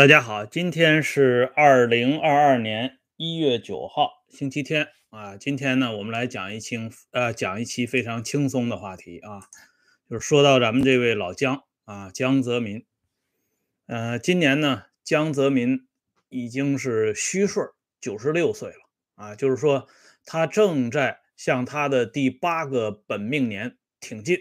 大家好，今天是二零二二年一月九号，星期天啊。今天呢，我们来讲一期呃讲一期非常轻松的话题啊，就是说到咱们这位老江啊，江泽民。呃，今年呢，江泽民已经是虚岁九十六岁了啊，就是说他正在向他的第八个本命年挺进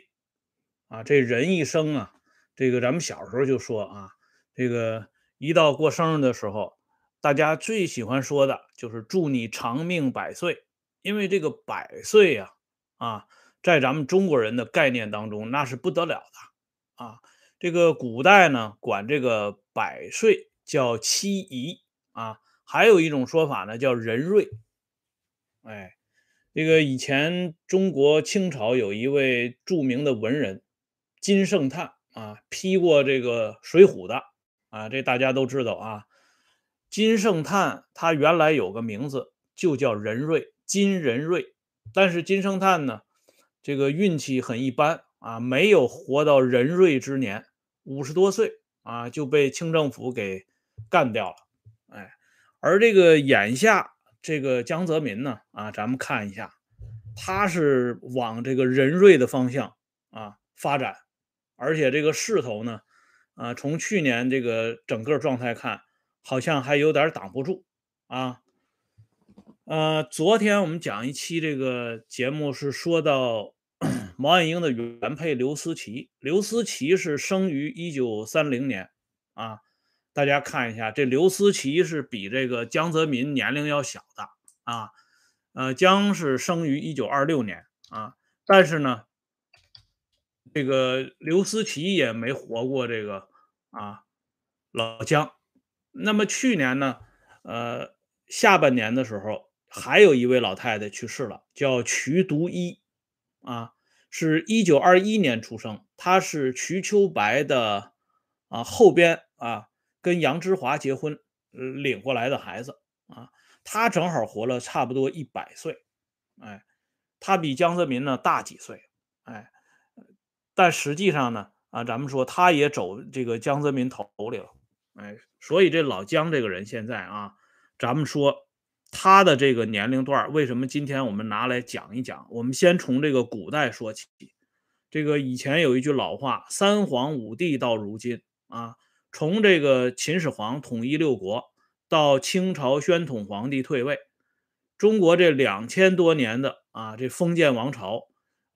啊。这人一生啊，这个咱们小时候就说啊，这个。一到过生日的时候，大家最喜欢说的就是祝你长命百岁，因为这个百岁呀，啊，在咱们中国人的概念当中，那是不得了的啊。这个古代呢，管这个百岁叫七宜啊，还有一种说法呢叫人瑞。哎，这个以前中国清朝有一位著名的文人金圣叹啊，批过这个《水浒》的。啊，这大家都知道啊。金圣叹他原来有个名字就叫仁瑞，金仁瑞。但是金圣叹呢，这个运气很一般啊，没有活到仁瑞之年，五十多岁啊就被清政府给干掉了。哎，而这个眼下这个江泽民呢，啊，咱们看一下，他是往这个仁瑞的方向啊发展，而且这个势头呢。啊，从去年这个整个状态看，好像还有点挡不住啊。呃，昨天我们讲一期这个节目是说到 毛岸英的原配刘思齐，刘思齐是生于一九三零年啊。大家看一下，这刘思齐是比这个江泽民年龄要小的啊。呃，江是生于一九二六年啊，但是呢。这个刘思齐也没活过这个啊，老姜。那么去年呢，呃，下半年的时候，还有一位老太太去世了，叫瞿独一，啊，是一九二一年出生，她是瞿秋白的啊后边啊跟杨之华结婚领过来的孩子啊，她正好活了差不多一百岁，哎，她比江泽民呢大几岁，哎。但实际上呢，啊，咱们说他也走这个江泽民头里了，哎，所以这老江这个人现在啊，咱们说他的这个年龄段，为什么今天我们拿来讲一讲？我们先从这个古代说起。这个以前有一句老话：“三皇五帝到如今啊，从这个秦始皇统一六国到清朝宣统皇帝退位，中国这两千多年的啊，这封建王朝。”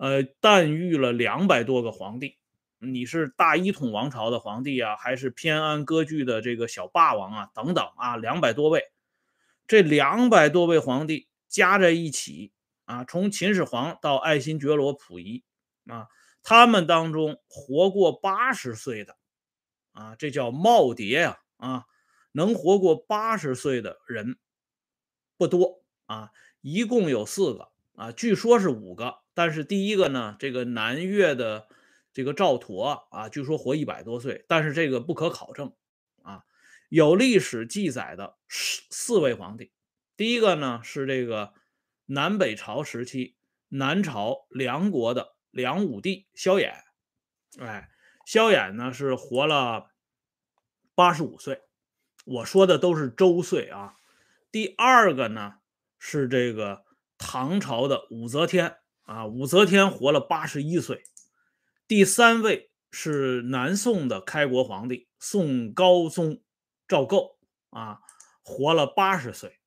呃，诞育了两百多个皇帝，你是大一统王朝的皇帝啊，还是偏安割据的这个小霸王啊？等等啊，两百多位，这两百多位皇帝加在一起啊，从秦始皇到爱新觉罗溥仪啊，他们当中活过八十岁的啊，这叫耄耋呀啊，能活过八十岁的人不多啊，一共有四个啊，据说是五个。但是第一个呢，这个南越的这个赵佗啊，据说活一百多岁，但是这个不可考证啊。有历史记载的四四位皇帝，第一个呢是这个南北朝时期南朝梁国的梁武帝萧衍，哎，萧衍呢是活了八十五岁，我说的都是周岁啊。第二个呢是这个唐朝的武则天。啊，武则天活了八十一岁。第三位是南宋的开国皇帝宋高宗赵构啊，活了八十岁。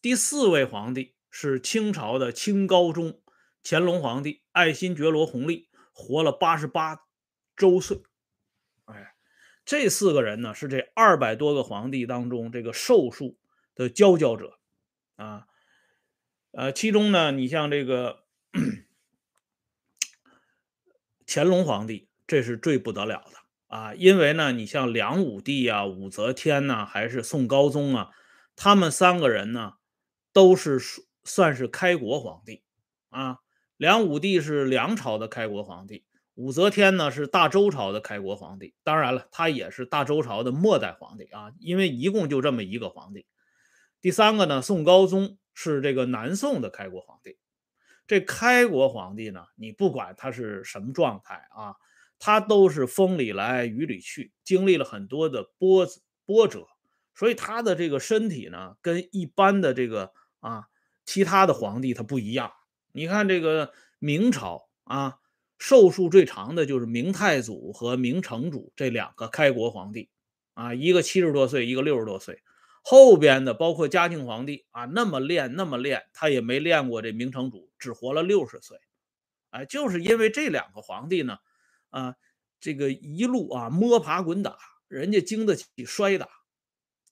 第四位皇帝是清朝的清高宗乾隆皇帝爱新觉罗弘历，活了八十八周岁。哎，这四个人呢是这二百多个皇帝当中这个寿数的佼佼者啊。呃，其中呢，你像这个。乾隆皇帝这是最不得了的啊，因为呢，你像梁武帝啊、武则天呐，还是宋高宗啊，他们三个人呢，都是算是开国皇帝啊。梁武帝是梁朝的开国皇帝，武则天呢是大周朝的开国皇帝。当然了，他也是大周朝的末代皇帝啊，因为一共就这么一个皇帝。第三个呢，宋高宗是这个南宋的开国皇帝。这开国皇帝呢，你不管他是什么状态啊，他都是风里来雨里去，经历了很多的波波折，所以他的这个身体呢，跟一般的这个啊其他的皇帝他不一样。你看这个明朝啊，寿数最长的就是明太祖和明成祖这两个开国皇帝啊，一个七十多岁，一个六十多岁。后边的包括嘉庆皇帝啊，那么练那么练，他也没练过这明成祖，只活了六十岁。哎，就是因为这两个皇帝呢，啊，这个一路啊摸爬滚打，人家经得起摔打，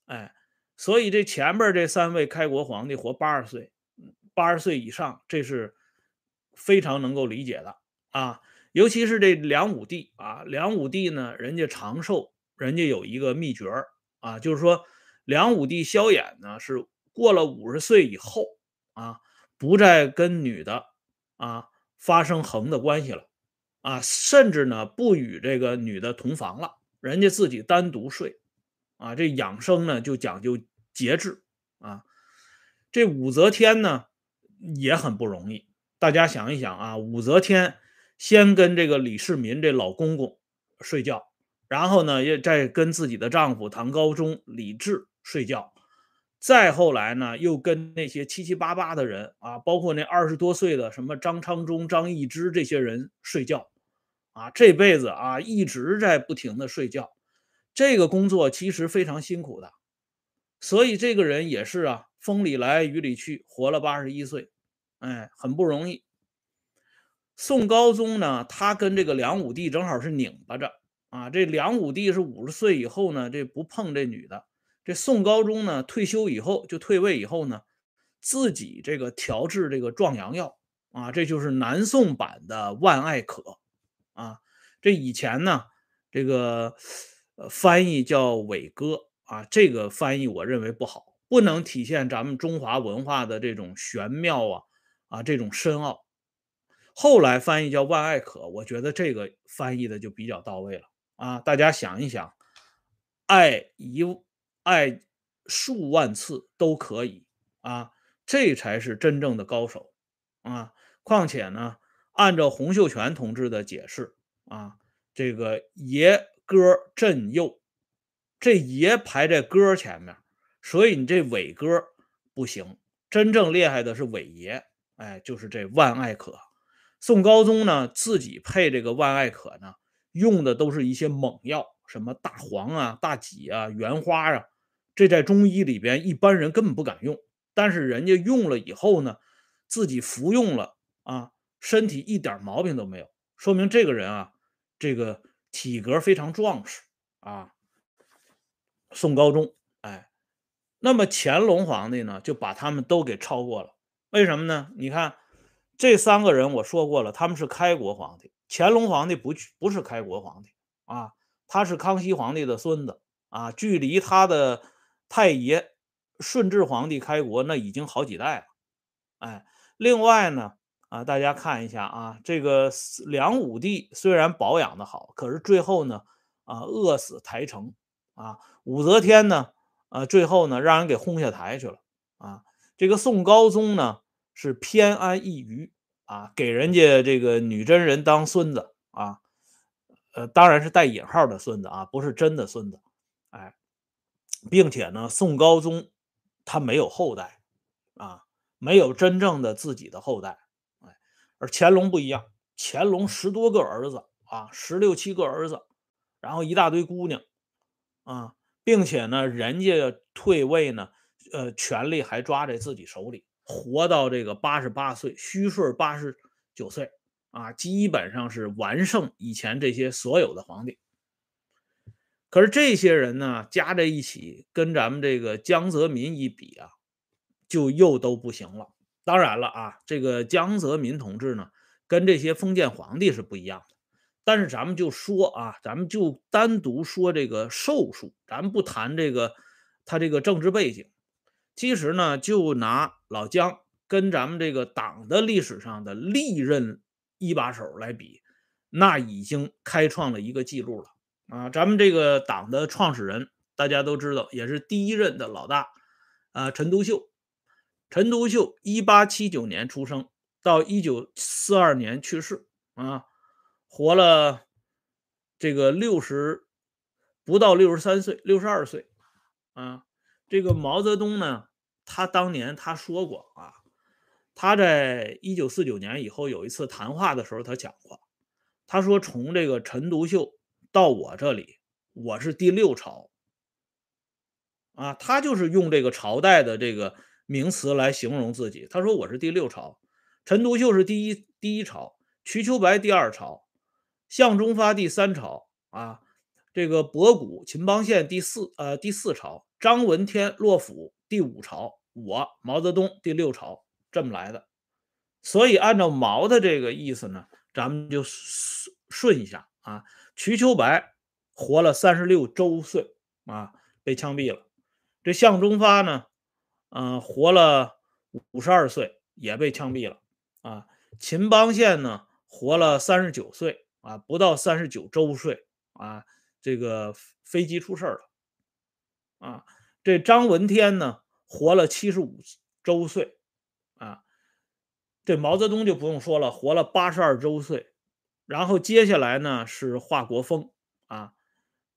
哎，所以这前边这三位开国皇帝活八十岁，八十岁以上，这是非常能够理解的啊。尤其是这梁武帝啊，梁武帝呢，人家长寿，人家有一个秘诀啊，就是说梁武帝萧衍呢是过了五十岁以后啊，不再跟女的啊。发生横的关系了，啊，甚至呢不与这个女的同房了，人家自己单独睡，啊，这养生呢就讲究节制啊。这武则天呢也很不容易，大家想一想啊，武则天先跟这个李世民这老公公睡觉，然后呢也再跟自己的丈夫唐高宗李治睡觉。再后来呢，又跟那些七七八八的人啊，包括那二十多岁的什么张昌忠、张易之这些人睡觉，啊，这辈子啊一直在不停的睡觉，这个工作其实非常辛苦的，所以这个人也是啊，风里来雨里去，活了八十一岁，哎，很不容易。宋高宗呢，他跟这个梁武帝正好是拧巴着啊，这梁武帝是五十岁以后呢，这不碰这女的。这宋高宗呢，退休以后就退位以后呢，自己这个调制这个壮阳药啊，这就是南宋版的万艾可啊。这以前呢，这个翻译叫伟哥啊，这个翻译我认为不好，不能体现咱们中华文化的这种玄妙啊啊这种深奥。后来翻译叫万艾可，我觉得这个翻译的就比较到位了啊。大家想一想，艾一。爱数万次都可以啊，这才是真正的高手啊！况且呢，按照洪秀全同志的解释啊，这个爷哥朕右，这爷排在哥前面，所以你这伟哥不行，真正厉害的是伟爷，哎，就是这万艾可。宋高宗呢，自己配这个万艾可呢，用的都是一些猛药，什么大黄啊、大戟啊、原花啊。这在中医里边，一般人根本不敢用，但是人家用了以后呢，自己服用了啊，身体一点毛病都没有，说明这个人啊，这个体格非常壮实啊。宋高宗，哎，那么乾隆皇帝呢，就把他们都给超过了。为什么呢？你看这三个人，我说过了，他们是开国皇帝，乾隆皇帝不去不是开国皇帝啊，他是康熙皇帝的孙子啊，距离他的。太爷顺治皇帝开国，那已经好几代了。哎，另外呢，啊，大家看一下啊，这个梁武帝虽然保养的好，可是最后呢，啊，饿死台城。啊，武则天呢，啊，最后呢，让人给轰下台去了。啊，这个宋高宗呢，是偏安一隅，啊，给人家这个女真人当孙子。啊，呃，当然是带引号的孙子啊，不是真的孙子。哎。并且呢，宋高宗他没有后代啊，没有真正的自己的后代，哎，而乾隆不一样，乾隆十多个儿子啊，十六七个儿子，然后一大堆姑娘啊，并且呢，人家退位呢，呃，权力还抓在自己手里，活到这个八十八岁，虚岁八十九岁啊，基本上是完胜以前这些所有的皇帝。可是这些人呢，加在一起跟咱们这个江泽民一比啊，就又都不行了。当然了啊，这个江泽民同志呢，跟这些封建皇帝是不一样的。但是咱们就说啊，咱们就单独说这个寿数，咱不谈这个他这个政治背景。其实呢，就拿老姜跟咱们这个党的历史上的历任一把手来比，那已经开创了一个记录了。啊，咱们这个党的创始人，大家都知道，也是第一任的老大，啊，陈独秀。陈独秀一八七九年出生，到一九四二年去世，啊，活了这个六十不到六十三岁，六十二岁，啊。这个毛泽东呢，他当年他说过啊，他在一九四九年以后有一次谈话的时候，他讲过，他说从这个陈独秀到我这里，我是第六朝。啊，他就是用这个朝代的这个名词来形容自己。他说我是第六朝，陈独秀是第一第一朝，瞿秋白第二朝，向忠发第三朝啊，这个博古、秦邦宪第四呃第四朝，张闻天、洛甫第五朝，我毛泽东第六朝，这么来的。所以按照毛的这个意思呢，咱们就顺一下啊，瞿秋白活了三十六周岁啊，被枪毙了。这向忠发呢，嗯，活了五十二岁，也被枪毙了啊。秦邦宪呢，活了三十九岁啊，不到三十九周岁啊，这个飞机出事了啊。这张闻天呢，活了七十五周岁啊。这毛泽东就不用说了，活了八十二周岁。然后接下来呢是华国锋啊，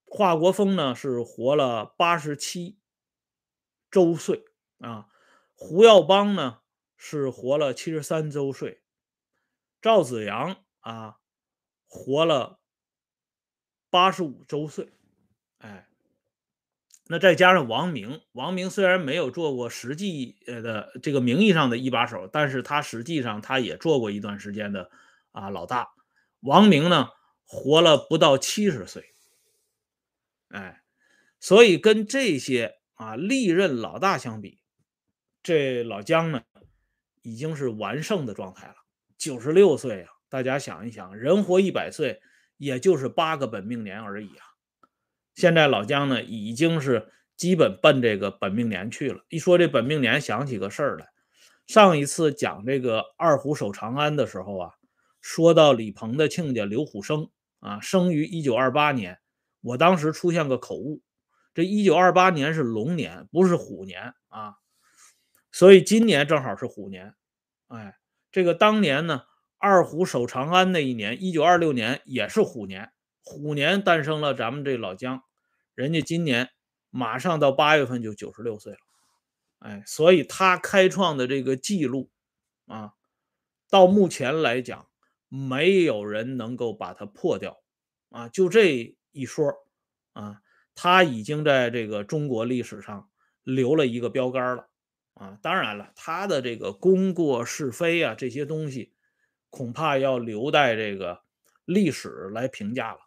华国锋呢是活了八十七。周岁啊，胡耀邦呢是活了七十三周岁，赵子阳啊活了八十五周岁，哎，那再加上王明，王明虽然没有做过实际呃的这个名义上的一把手，但是他实际上他也做过一段时间的啊老大。王明呢活了不到七十岁，哎，所以跟这些。啊，历任老大相比，这老姜呢，已经是完胜的状态了。九十六岁啊，大家想一想，人活一百岁，也就是八个本命年而已啊。现在老姜呢，已经是基本奔这个本命年去了。一说这本命年，想起个事儿来。上一次讲这个二虎守长安的时候啊，说到李鹏的亲家刘虎生啊，生于一九二八年，我当时出现个口误。这一九二八年是龙年，不是虎年啊，所以今年正好是虎年。哎，这个当年呢，二虎守长安那一年，一九二六年也是虎年，虎年诞生了咱们这老姜，人家今年马上到八月份就九十六岁了。哎，所以他开创的这个记录啊，到目前来讲，没有人能够把它破掉啊，就这一说啊。他已经在这个中国历史上留了一个标杆了啊！当然了，他的这个功过是非啊，这些东西恐怕要留待这个历史来评价了。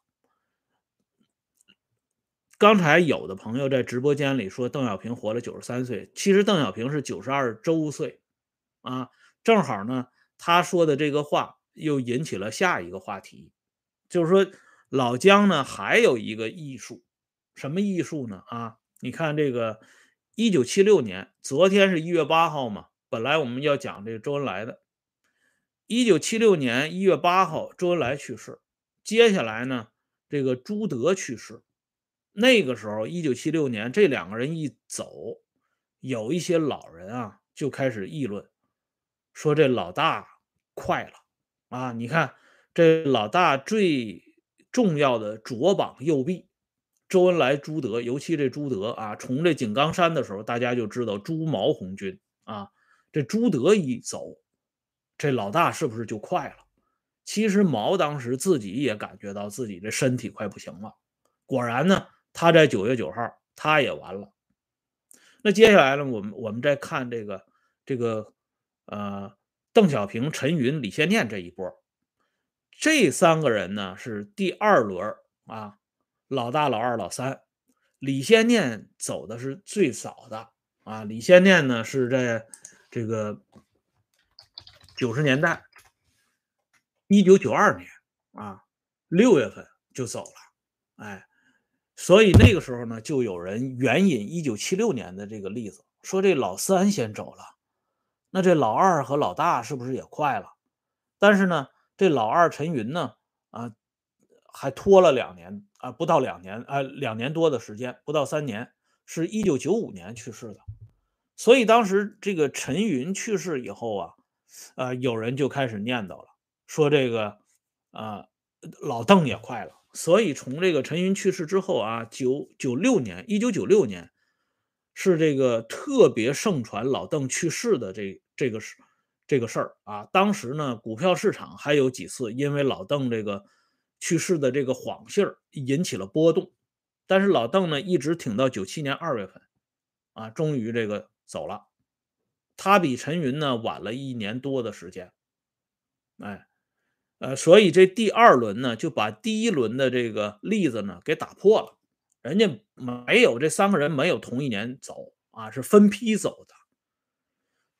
刚才有的朋友在直播间里说邓小平活了九十三岁，其实邓小平是九十二周岁啊。正好呢，他说的这个话又引起了下一个话题，就是说老姜呢还有一个艺术。什么艺术呢？啊，你看这个，一九七六年，昨天是一月八号嘛，本来我们要讲这个周恩来的。一九七六年一月八号，周恩来去世，接下来呢，这个朱德去世。那个时候，一九七六年这两个人一走，有一些老人啊就开始议论，说这老大快了啊！你看这老大最重要的左膀右臂。周恩来、朱德，尤其这朱德啊，从这井冈山的时候，大家就知道朱毛红军啊。这朱德一走，这老大是不是就快了？其实毛当时自己也感觉到自己这身体快不行了。果然呢，他在九月九号他也完了。那接下来呢，我们我们再看这个这个呃邓小平、陈云、李先念这一波，这三个人呢是第二轮啊。老大、老二、老三，李先念走的是最早的啊。李先念呢是在这个九十年代，一九九二年啊六月份就走了，哎，所以那个时候呢，就有人援引一九七六年的这个例子，说这老三先走了，那这老二和老大是不是也快了？但是呢，这老二陈云呢，啊。还拖了两年啊，不到两年啊，两年多的时间，不到三年，是一九九五年去世的。所以当时这个陈云去世以后啊，呃，有人就开始念叨了，说这个啊，老邓也快了。所以从这个陈云去世之后啊，九九六年，一九九六年，是这个特别盛传老邓去世的这这个事这个事儿啊。当时呢，股票市场还有几次因为老邓这个去世的这个谎信儿引起了波动，但是老邓呢一直挺到九七年二月份啊，终于这个走了。他比陈云呢晚了一年多的时间，哎，呃，所以这第二轮呢就把第一轮的这个例子呢给打破了。人家没有这三个人没有同一年走啊，是分批走的。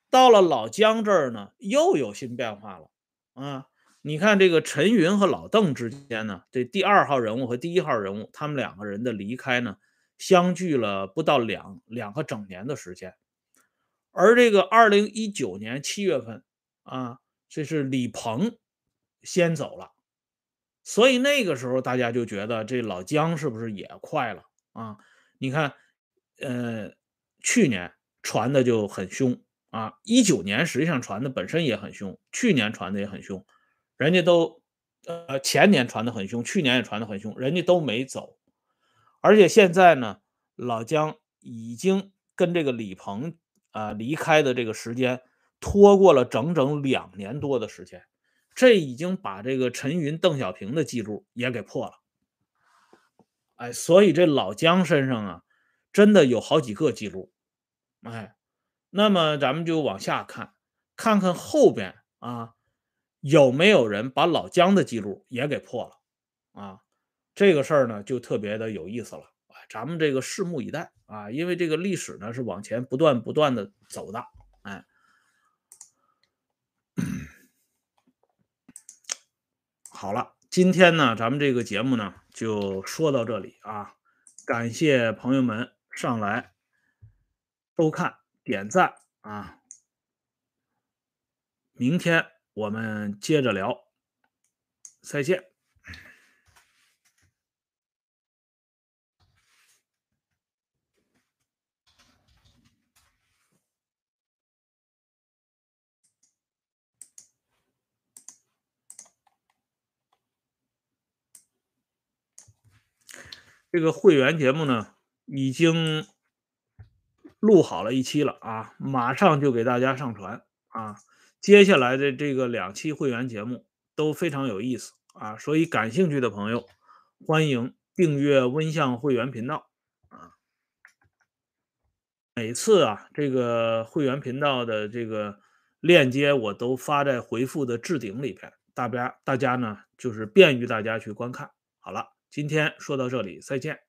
到了老姜这儿呢，又有新变化了啊！你看这个陈云和老邓之间呢，这第二号人物和第一号人物，他们两个人的离开呢，相距了不到两两个整年的时间。而这个二零一九年七月份啊，这是李鹏先走了。所以那个时候，大家就觉得这老姜是不是也快了啊？你看，呃，去年传的就很凶啊，一九年实际上传的本身也很凶，去年传的也很凶，人家都呃前年传的很凶，去年也传的很凶，人家都没走，而且现在呢，老姜已经跟这个李鹏啊离开的这个时间拖过了整整两年多的时间。这已经把这个陈云、邓小平的记录也给破了，哎，所以这老姜身上啊，真的有好几个记录，哎，那么咱们就往下看，看看后边啊，有没有人把老姜的记录也给破了。啊？这个事儿呢，就特别的有意思了，咱们这个拭目以待啊，因为这个历史呢是往前不断不断的走的，哎。好了，今天呢，咱们这个节目呢就说到这里啊，感谢朋友们上来收看、点赞啊，明天我们接着聊，再见。这个会员节目呢，已经录好了一期了啊，马上就给大家上传啊。接下来的这个两期会员节目都非常有意思啊，所以感兴趣的朋友欢迎订阅温相会员频道啊。每次啊，这个会员频道的这个链接我都发在回复的置顶里边，大家大家呢就是便于大家去观看。好了。今天说到这里，再见。